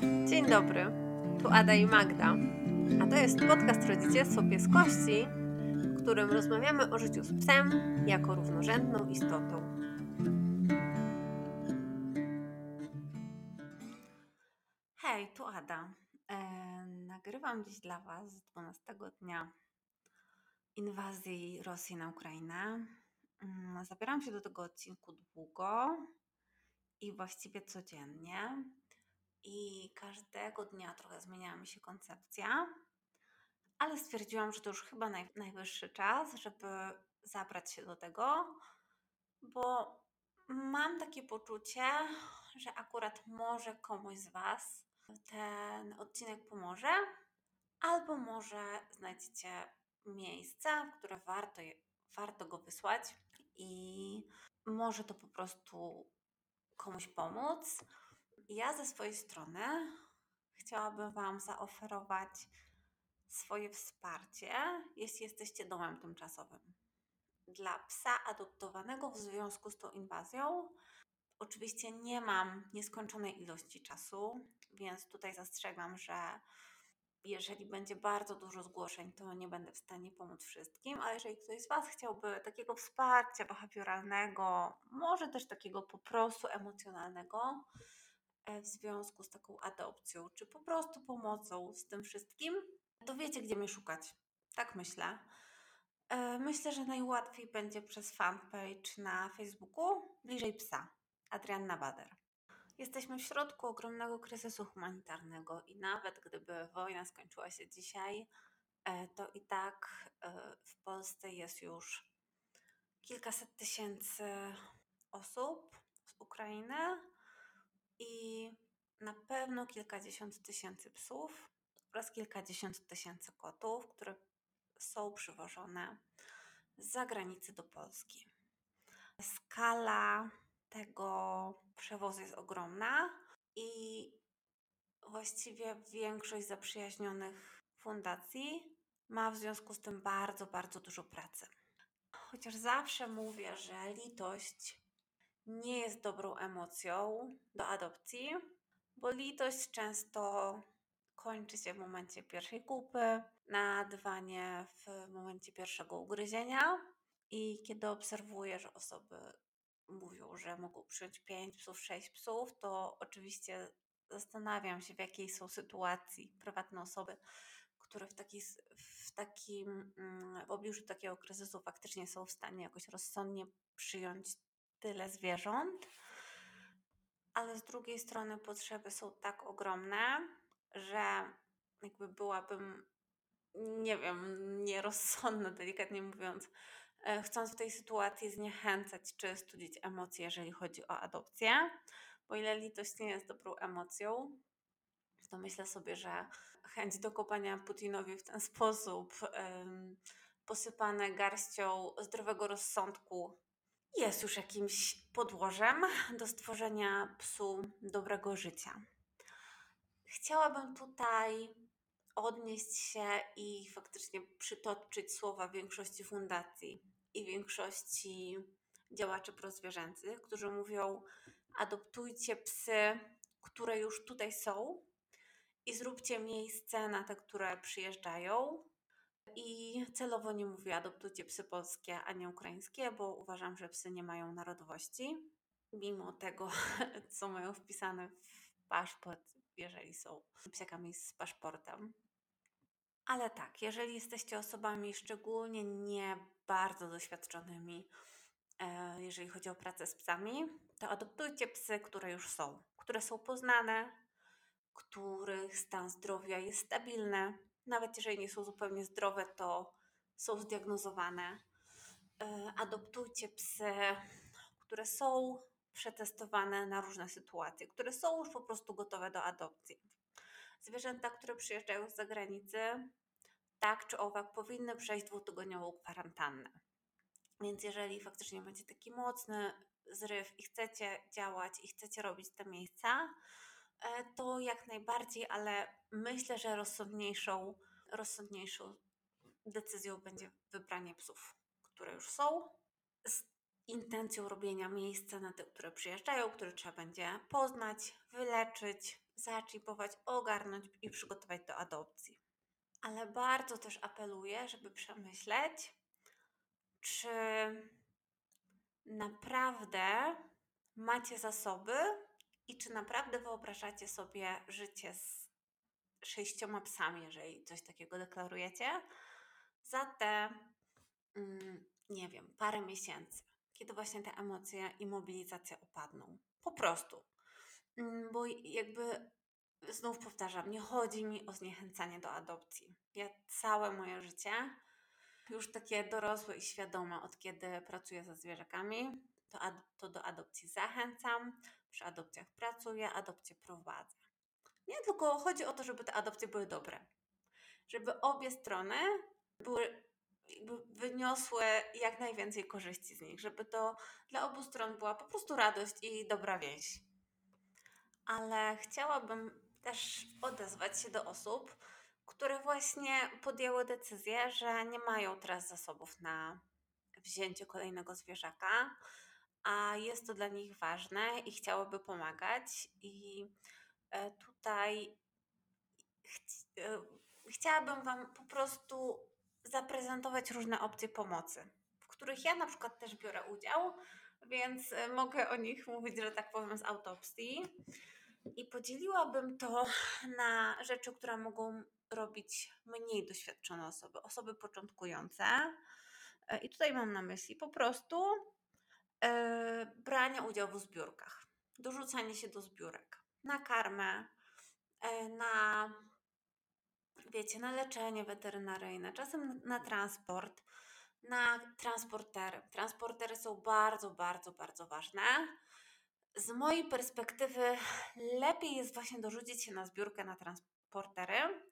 Dzień dobry, tu Ada i Magda, a to jest podcast Rodzicielstwo Pieskości, w którym rozmawiamy o życiu z psem jako równorzędną istotą. Hej, tu Ada. E, nagrywam dziś dla Was z 12 dnia inwazji Rosji na Ukrainę. Mm, Zabieram się do tego odcinku długo i właściwie codziennie. I każdego dnia trochę zmieniała mi się koncepcja, ale stwierdziłam, że to już chyba naj, najwyższy czas, żeby zabrać się do tego, bo mam takie poczucie, że akurat może komuś z Was ten odcinek pomoże, albo może znajdziecie miejsce, w które warto, warto go wysłać i może to po prostu komuś pomóc. Ja ze swojej strony chciałabym Wam zaoferować swoje wsparcie, jeśli jesteście domem tymczasowym. Dla psa adoptowanego w związku z tą inwazją, oczywiście nie mam nieskończonej ilości czasu, więc tutaj zastrzegam, że jeżeli będzie bardzo dużo zgłoszeń, to nie będę w stanie pomóc wszystkim, ale jeżeli ktoś z Was chciałby takiego wsparcia behawioralnego, może też takiego po prostu emocjonalnego w związku z taką adopcją, czy po prostu pomocą z tym wszystkim, to wiecie, gdzie mnie szukać. Tak myślę. E, Myślę, że najłatwiej będzie przez fanpage na Facebooku Bliżej Psa. Adrianna Bader. Jesteśmy w środku ogromnego kryzysu humanitarnego i nawet gdyby wojna skończyła się dzisiaj, e, to i tak e, w Polsce jest już kilkaset tysięcy osób z Ukrainy i na pewno kilkadziesiąt tysięcy psów oraz kilkadziesiąt tysięcy kotów, które są przywożone z zagranicy do Polski. Skala tego przewozu jest ogromna i właściwie większość zaprzyjaźnionych fundacji ma w związku z tym bardzo, bardzo dużo pracy. Chociaż zawsze mówię, że litość nie jest dobrą emocją do adopcji, bo litość często kończy się w momencie pierwszej kupy, na dywanie w momencie pierwszego ugryzienia i kiedy obserwuję, że osoby mówią, że mogą przyjąć 5 psów, 6 psów, to oczywiście zastanawiam się, w jakiej są sytuacji prywatne osoby, które w, taki, w takim, mm, w obliczu takiego kryzysu faktycznie są w stanie jakoś rozsądnie przyjąć tyle zwierząt. Ale z drugiej strony potrzeby są tak ogromne, że jakby byłabym, nie wiem, nierozsądna, delikatnie mówiąc, e, chcąc w tej sytuacji zniechęcać czy studzić emocje, jeżeli chodzi o adopcję. Bo ile litość nie jest dobrą emocją, to myślę sobie, że chęć do kopania Putinowi w ten sposób, posypane garścią zdrowego rozsądku, jest już jakimś podłożem do stworzenia psu dobrego życia. Chciałabym tutaj odnieść się i faktycznie przytoczyć słowa większości fundacji i większości działaczy prozwierzęcych, którzy mówią: adoptujcie psy, które już tutaj są i zróbcie miejsce na te, które przyjeżdżają. I celowo nie mówię adoptujcie psy polskie, a nie ukraińskie, bo uważam, że psy nie mają narodowości, mimo tego, co mają wpisane w paszport, jeżeli są psiakami z paszportem. Ale tak, jeżeli jesteście osobami szczególnie nie bardzo doświadczonymi, e, jeżeli chodzi o pracę z psami, to adoptujcie psy, które już są, które są poznane, których stan zdrowia jest stabilny. Nawet jeżeli nie są zupełnie zdrowe, to są zdiagnozowane. E, Adoptujcie psy, które są przetestowane na różne sytuacje, które są już po prostu gotowe do adopcji. Zwierzęta, które przyjeżdżają z zagranicy, tak czy owak, powinny przejść dwutygodniową kwarantannę. Więc jeżeli faktycznie macie taki mocny zryw i chcecie działać i chcecie robić te miejsca, to jak najbardziej, ale myślę, że rozsądniejszą, rozsądniejszą decyzją będzie wybranie psów, które już są, z intencją robienia miejsca na te, które przyjeżdżają, które trzeba będzie poznać, wyleczyć, zacznij próbować ogarnąć i przygotować do adopcji. Ale bardzo też apeluję, żeby przemyśleć, czy naprawdę macie zasoby i czy naprawdę wyobrażacie sobie życie z sześcioma psami, jeżeli coś takiego deklarujecie, za te, mm, nie wiem, parę miesięcy, kiedy właśnie te emocje i mobilizacja opadną. Po prostu. Mm, bo jakby znów powtarzam, nie chodzi mi o zniechęcanie do adopcji. Ja całe moje życie, już takie dorosłe i świadome, od kiedy pracuję ze zwierzakami, to, to do adopcji zachęcam, przy adopcjach pracuję, adopcję prowadzę. Nie tylko chodzi o to, żeby te adopcje były dobre. Żeby obie strony były, wyniosły jak najwięcej korzyści z nich, żeby to dla obu stron była po prostu radość i dobra więź. Ale chciałabym też odezwać się do osób, które właśnie podjęły decyzję, że nie mają teraz zasobów na wzięcie kolejnego zwierzaka, a jest to dla nich ważne i chciałyby pomagać. I e, tutaj e, chciałabym Wam po prostu zaprezentować różne opcje pomocy, w których ja na przykład też biorę udział, więc e, mogę o nich mówić, że tak powiem, z autopsji. I podzieliłabym to na rzeczy, które mogą robić mniej doświadczone osoby, osoby początkujące. I tutaj mam na myśli po prostu E, brania udziału w zbiórkach, dorzucanie się do zbiórek na karmę, e, na wiecie, na leczenie weterynaryjne, czasem na transport, na transportery. Transportery są bardzo, bardzo, bardzo ważne. Z mojej perspektywy lepiej jest właśnie dorzucić się na zbiórkę na transportery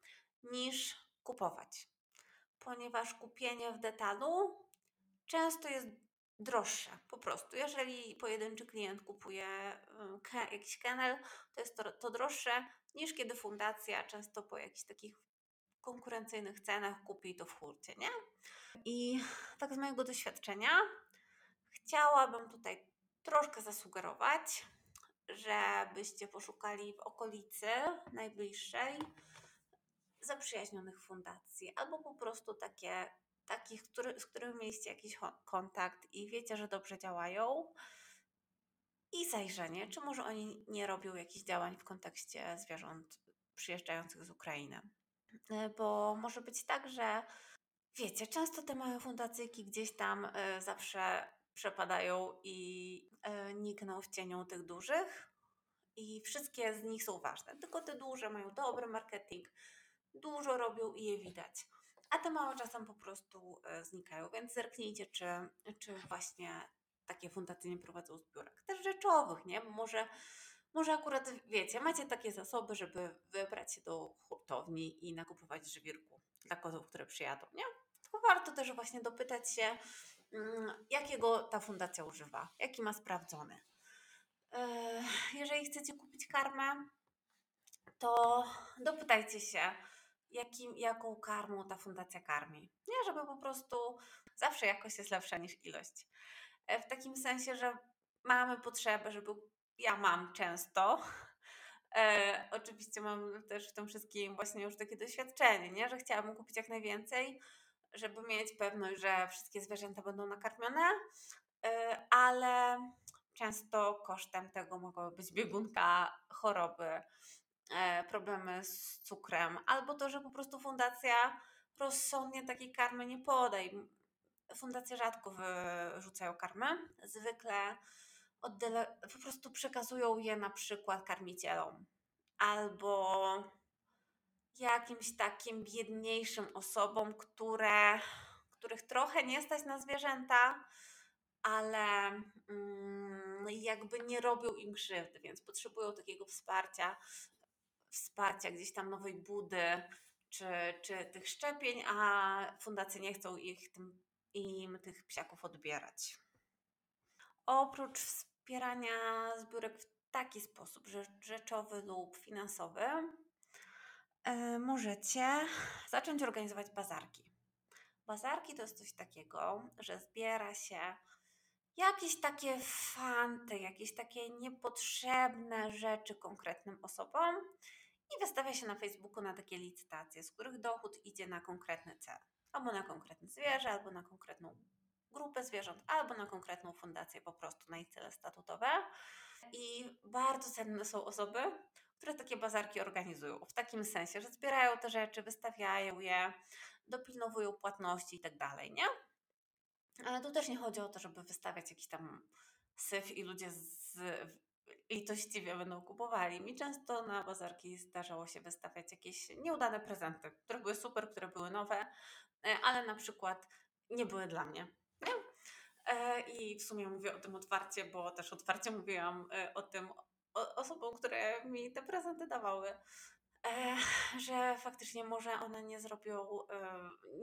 niż kupować, ponieważ kupienie w detalu często jest droższe po prostu. Jeżeli pojedynczy klient kupuje jakiś kennel, to jest to, to droższe niż kiedy fundacja często po jakichś takich konkurencyjnych cenach kupi to w hurcie, nie? I tak z mojego doświadczenia chciałabym tutaj troszkę zasugerować, żebyście poszukali w okolicy najbliższej zaprzyjaźnionych fundacji albo po prostu takie takich, który, z którymi mieliście jakiś kontakt i wiecie, że dobrze działają, i zajrzenie, czy może oni nie robią jakichś działań w kontekście zwierząt przyjeżdżających z Ukrainy. E, bo może być tak, że wiecie, często te małe fundacyjki gdzieś tam y, zawsze przepadają i y, nikną w cieniu tych dużych i wszystkie z nich są ważne. Tylko te duże mają dobry marketing, dużo robią i je widać a te małe czasem po prostu e, znikają, więc zerknijcie, czy, czy właśnie takie fundacje nie prowadzą zbiórek. Też rzeczowych, nie? Bo może, może akurat wiecie, macie takie zasoby, żeby wybrać się do hurtowni i nakupować żywirku dla kozów, które przyjadą, nie? Tylko warto też właśnie dopytać się, mm, jakiego ta fundacja używa, jaki ma sprawdzony. E, jeżeli chcecie kupić karmę, to dopytajcie się, jakim, jaką karmą ta fundacja karmi. Nie, żeby po prostu zawsze jakość jest lepsza niż ilość. E, w takim sensie, że mamy potrzebę, żeby ja mam często. E, oczywiście mam też w tym wszystkim właśnie już takie doświadczenie, nie? że chciałabym kupić jak najwięcej, żeby mieć pewność, że wszystkie zwierzęta będą nakarmione, e, ale często kosztem tego mogłaby być biegunka, choroby, problemy z cukrem, albo to, że po prostu fundacja rozsądnie takiej karmy nie poda. Fundacje rzadko wyrzucają karmy, zwykle oddele- po prostu przekazują je na przykład karmicielom albo jakimś takim biedniejszym osobom, które, których trochę nie stać na zwierzęta, ale mm, jakby nie robią im krzywdy, więc potrzebują takiego wsparcia wsparcia gdzieś tam nowej budy czy, czy tych szczepień, a fundacje nie chcą ich tym, im tych psiaków odbierać. Oprócz wspierania zbiórek w taki sposób rzeczowy lub finansowy, yy, możecie zacząć organizować bazarki. Bazarki to jest coś takiego, że zbiera się jakieś takie fanty, jakieś takie niepotrzebne rzeczy konkretnym osobom i wystawia się na Facebooku na takie licytacje, z których dochód idzie na konkretny cel. Albo na konkretne zwierzę, albo na konkretną grupę zwierząt, albo na konkretną fundację, po prostu na ich cele statutowe. I bardzo cenne są osoby, które takie bazarki organizują. W takim sensie, że zbierają te rzeczy, wystawiają je, dopilnowują płatności i tak dalej, nie? Ale tu też nie chodzi o to, żeby wystawiać jakiś tam syf i ludzie z litościwie będą kupowali. Mi często na bazarki zdarzało się wystawiać jakieś nieudane prezenty, które były super, które były nowe, e, ale na przykład nie były dla mnie. Nie? E, I w sumie mówię o tym otwarcie, bo też otwarcie mówiłam e, o tym osobom, które mi te prezenty dawały. Że faktycznie może one nie zrobią,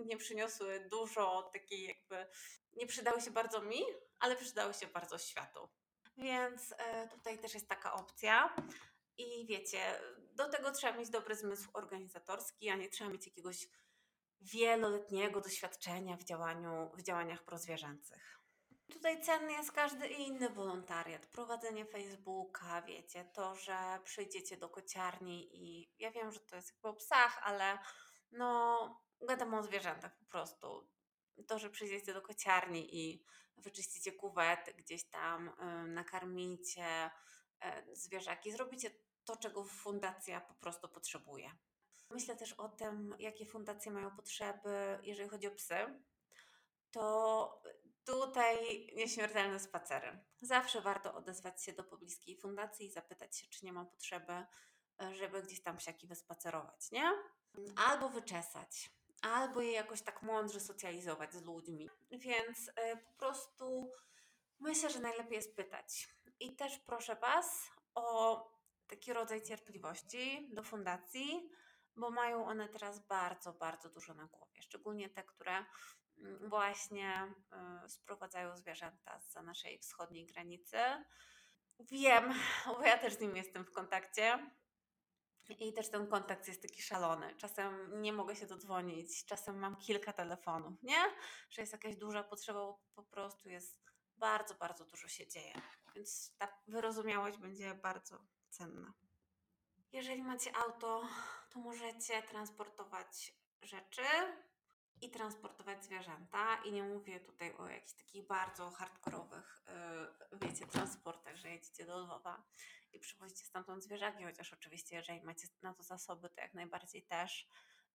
nie przyniosły dużo takiej jakby, nie przydały się bardzo mi, ale przydały się bardzo światu. Więc e, tutaj też jest taka opcja. I wiecie, do tego trzeba mieć dobry zmysł organizatorski, a nie trzeba mieć jakiegoś wieloletniego doświadczenia w, działaniu, w działaniach prozwierzęcych. Tutaj cenny jest każdy inny wolontariat, prowadzenie Facebooka, wiecie, to, że przyjdziecie do kociarni i ja wiem, że to jest jakby o psach, ale no gadam o zwierzętach po prostu. To, że przyjdziecie do kociarni i wyczyścicie kuwety, gdzieś tam y, nakarmicie y, zwierzaki, zrobicie to, czego fundacja po prostu potrzebuje. Myślę też o tym, jakie fundacje mają potrzeby, jeżeli chodzi o psy. To tutaj nieśmiertelne spacery. Zawsze warto odezwać się do pobliskiej fundacji i zapytać się, czy nie ma potrzeby, y, żeby gdzieś tam psiaki wyspacerować, nie? Albo wyczesać albo je jakoś tak mądrze socjalizować z ludźmi. Więc y, po prostu myślę, że najlepiej jest pytać. I też proszę Was o taki rodzaj cierpliwości do fundacji, bo mają one teraz bardzo, bardzo dużo na głowie. Szczególnie te, które właśnie y, sprowadzają zwierzęta za naszej wschodniej granicy. Wiem, bo ja też z nim jestem w kontakcie. I też ten kontakt jest taki szalony. Czasem nie mogę się dodzwonić, czasem mam kilka telefonów, nie? Że jest jakaś duża potrzeba, po prostu jest bardzo, bardzo dużo się dzieje. Więc ta wyrozumiałość będzie bardzo cenna. Jeżeli macie auto, to możecie transportować rzeczy i transportować zwierzęta. I nie mówię tutaj o jakichś takich bardzo hardkorowych, yy, wiecie, transportach, że jedziecie do Lwowa i przywozicie stamtąd zwierzaki, chociaż oczywiście, jeżeli macie na to zasoby, to jak najbardziej też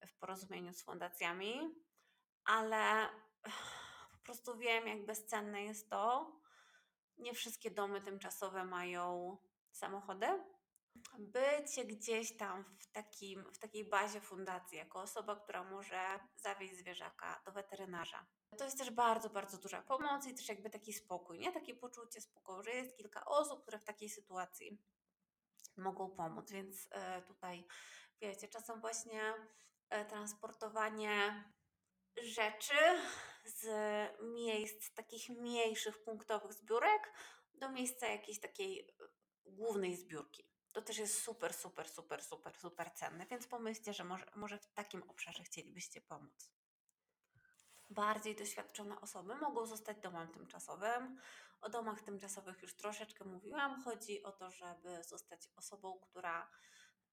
w porozumieniu z fundacjami, ale po prostu wiem, jak bezcenne jest to. Nie wszystkie domy tymczasowe mają samochody. Bycie gdzieś tam w, takim, w takiej bazie fundacji, jako osoba, która może zawieźć zwierzaka do weterynarza. To jest też bardzo, bardzo duża pomoc i też jakby taki spokój, nie? Takie poczucie spokoju, że jest kilka osób, które w takiej sytuacji mogą pomóc. Więc e, tutaj, wiecie, czasem właśnie e, transportowanie rzeczy z miejsc takich mniejszych, punktowych zbiórek do miejsca jakiejś takiej e, głównej zbiórki. To też jest super, super, super, super, super cenne, więc pomyślcie, że może, może w takim obszarze chcielibyście pomóc. Bardziej doświadczone osoby mogą zostać domem tymczasowym, o domach tymczasowych już troszeczkę mówiłam. Chodzi o to, żeby zostać osobą, która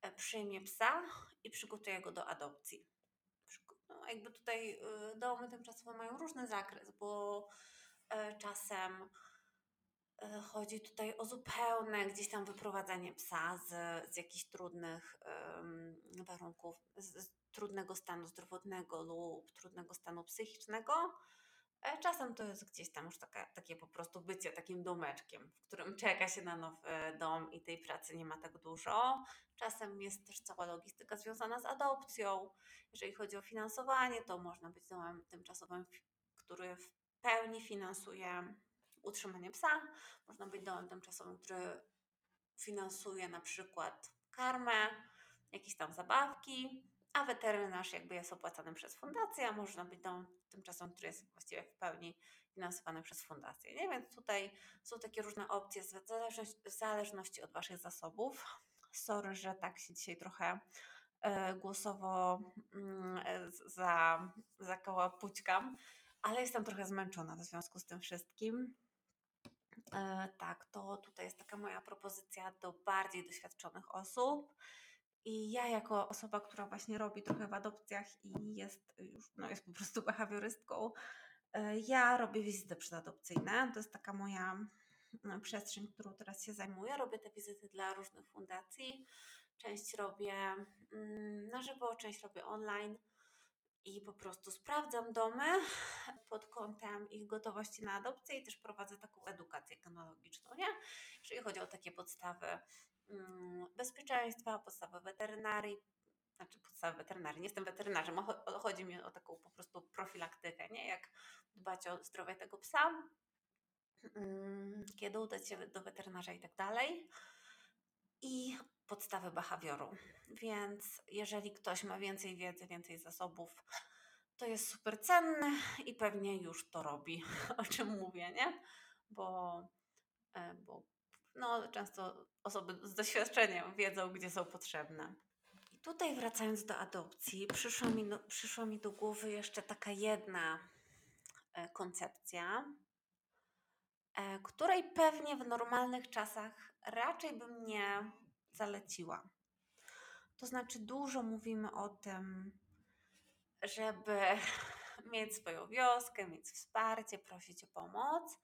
e, przyjmie psa i przygotuje go do adopcji. No, jakby tutaj y, domy tymczasowe mają różny zakres, bo e, czasem chodzi tutaj o zupełne gdzieś tam wyprowadzenie psa z, z jakichś trudnych um, warunków, z, z trudnego stanu zdrowotnego lub trudnego stanu psychicznego E, czasem to jest gdzieś tam już taka, takie po prostu bycie takim domeczkiem, w którym czeka się na nowy dom i tej pracy nie ma tak dużo. Czasem jest też cała logistyka związana z adopcją. Jeżeli chodzi o finansowanie, to można być domem tymczasowym, który w pełni finansuje utrzymanie psa. Można być domem tymczasowym, który finansuje na przykład karmę, jakieś tam zabawki a weterynarz jakby jest opłacany przez fundację, a można być dom tymczasem, który jest właściwie w pełni finansowany przez fundację. Nie? Więc tutaj są takie różne opcje w zależności, w zależności od Waszych zasobów. Sorry, że tak się dzisiaj trochę e, głosowo mm, e, za, za koła pućkam, ale jestem trochę zmęczona w związku z tym wszystkim. E, tak, to tutaj jest taka moja propozycja do bardziej doświadczonych osób. I ja jako osoba, która właśnie robi trochę w adopcjach i jest już, no jest po prostu behawiorystką, e, ja robię wizyty przedadopcyjne. To jest taka moja no, przestrzeń, którą teraz się zajmuję. Robię te wizyty dla różnych fundacji. Część robię mm, na żywo, część robię online i po prostu sprawdzam domy pod kątem ich gotowości na adopcję i też prowadzę taką edukację genealogiczną, nie? Jeżeli chodzi o takie podstawy mm, bezpieczeństwa, podstawy weterynarii, znaczy podstawy weterynarii, nie jestem weterynarzem, chodzi mi o taką po prostu profilaktykę, nie? Jak dbać o zdrowie tego psa, mm, kiedy udać się do weterynarza i tak dalej. I podstawy behawioru. Więc jeżeli ktoś ma więcej wiedzy, więcej zasobów, to jest super cenne i pewnie już to robi, o czym mówię, nie? Bo, e, bo no, często osoby z doświadczeniem wiedzą, gdzie są potrzebne. I tutaj wracając do adopcji, przyszła mi, do, przyszła mi do głowy jeszcze taka jedna e, koncepcja, e, której pewnie w normalnych czasach raczej bym nie zaleciła. To znaczy, dużo mówimy o tym, żeby mieć swoją wioskę, mieć wsparcie, prosić o pomoc,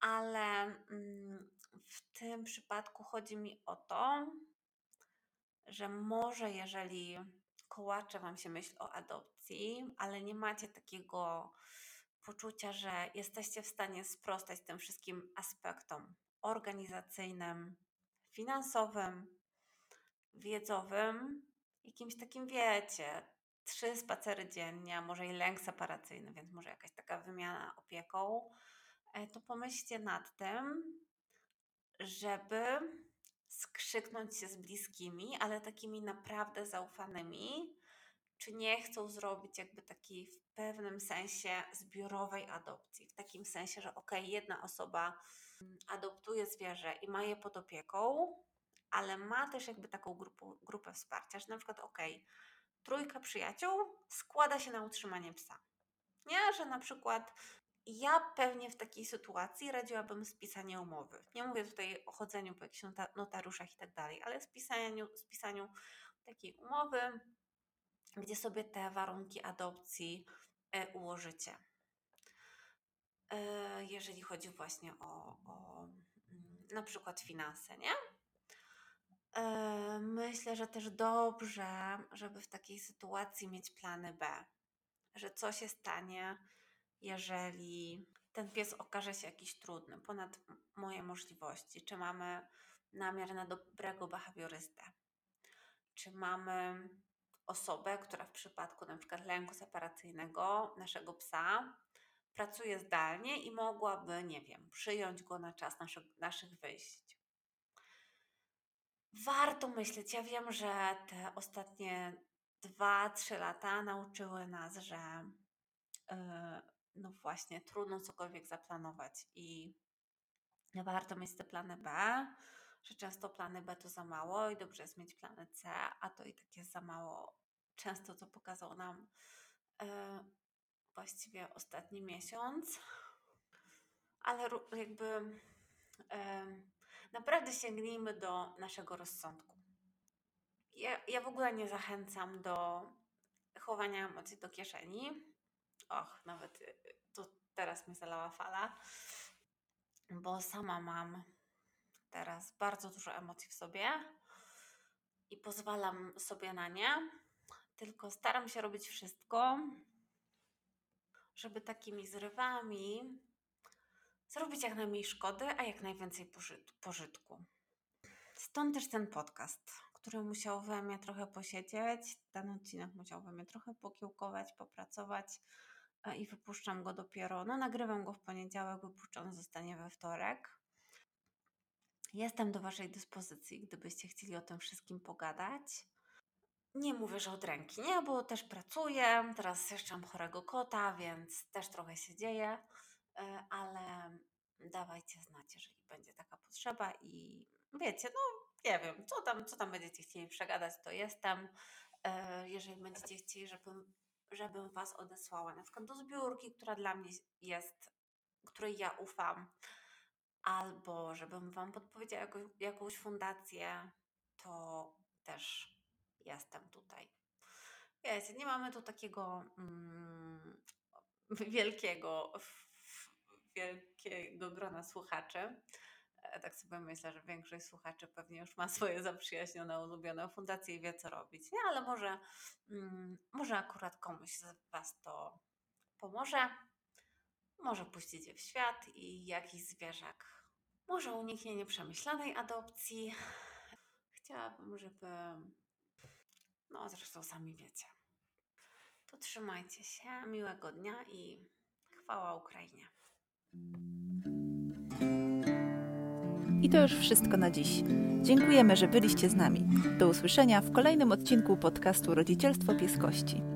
ale mm, w tym przypadku chodzi mi o to, że może jeżeli kołacze Wam się myśl o adopcji, ale nie macie takiego poczucia, że jesteście w stanie sprostać tym wszystkim aspektom organizacyjnym, finansowym, wiedzowym, jakimś takim, wiecie, trzy spacery dziennie, może i lęk separacyjny, więc może jakaś taka wymiana opieką, e, to pomyślcie nad tym, żeby skrzyknąć się z bliskimi, ale takimi naprawdę zaufanymi, czy nie chcą zrobić jakby takiej w pewnym sensie zbiorowej adopcji. W takim sensie, że ok, jedna osoba adoptuje zwierzę i ma je pod opieką, ale ma też jakby taką grupę, grupę wsparcia, że na przykład ok, trójka przyjaciół składa się na utrzymanie psa. Nie, że na przykład ja pewnie w takiej sytuacji radziłabym spisanie umowy. Nie mówię tutaj o chodzeniu po jakichś notariuszach i tak dalej, ale spisaniu, spisaniu takiej umowy, gdzie sobie te warunki adopcji e, ułożycie. E, jeżeli chodzi właśnie o, o mm, na przykład finanse, nie? E, myślę, że też dobrze, żeby w takiej sytuacji mieć plany B, że co się stanie, jeżeli ten pies okaże się jakiś trudny, ponad moje możliwości. Czy mamy namiar na dobrego behawiorystę? Czy mamy osobę, która w przypadku na przykład lęku separacyjnego naszego psa pracuje zdalnie i mogłaby, nie wiem, przyjąć go na czas naszych, naszych wyjść. Warto myśleć. Ja wiem, że te ostatnie dwa, trzy lata nauczyły nas, że yy, no właśnie, trudno cokolwiek zaplanować i warto mieć te plany B, że często plany B to za mało i dobrze jest mieć plany C, a to i tak jest za mało. Często to pokazał nam yy, właściwie ostatni miesiąc, ale jakby naprawdę sięgnijmy do naszego rozsądku. Ja, ja w ogóle nie zachęcam do chowania emocji do kieszeni. Och, nawet y, to teraz mnie zalała fala, bo sama mam teraz bardzo dużo emocji w sobie i pozwalam sobie na nie, tylko staram się robić wszystko, żeby takimi zrywami zrobić jak najmniej szkody, a jak najwięcej pożytku. Stąd też ten podcast, który musiał we mnie trochę posiedzieć. Ten odcinek musiał we mnie trochę pokiełkować, popracować i wypuszczam go dopiero. No, nagrywam go w poniedziałek, wypuszczony zostanie we wtorek. Jestem do Waszej dyspozycji, gdybyście chcieli o tym wszystkim pogadać. Nie mówię, że od ręki, nie, bo też pracuję. Teraz jeszcze mam chorego kota, więc też trochę się dzieje, e, ale dawajcie znać, jeżeli będzie taka potrzeba i wiecie, no nie wiem, co tam, co tam będziecie chcieli przegadać, to jestem. E, jeżeli będziecie chcieli, żebym, żebym Was odesłała na przykład do zbiórki, która dla mnie jest, której ja ufam, albo żebym Wam podpowiedziała jakąś, jakąś fundację, to też jestem tutaj. Wiecie, nie mamy tu takiego mm, wielkiego, wielkiego grona słuchaczy. E, tak sobie myślę, że większość słuchaczy pewnie już ma swoje zaprzyjaźnione, ulubione fundacje i wie, co robić. Nie, ale może, mm, może akurat komuś z Was to pomoże. Może puścicie w świat i jakiś zwierzak może uniknie nieprzemyślanej adopcji. Chciałabym, żeby. No, zresztą sami wiecie. To trzymajcie się, miłego dnia i chwała Ukrainie. I to już wszystko na dziś. Dziękujemy, że byliście z nami. Do usłyszenia w kolejnym odcinku podcastu Rodzicielstwo Pieskości.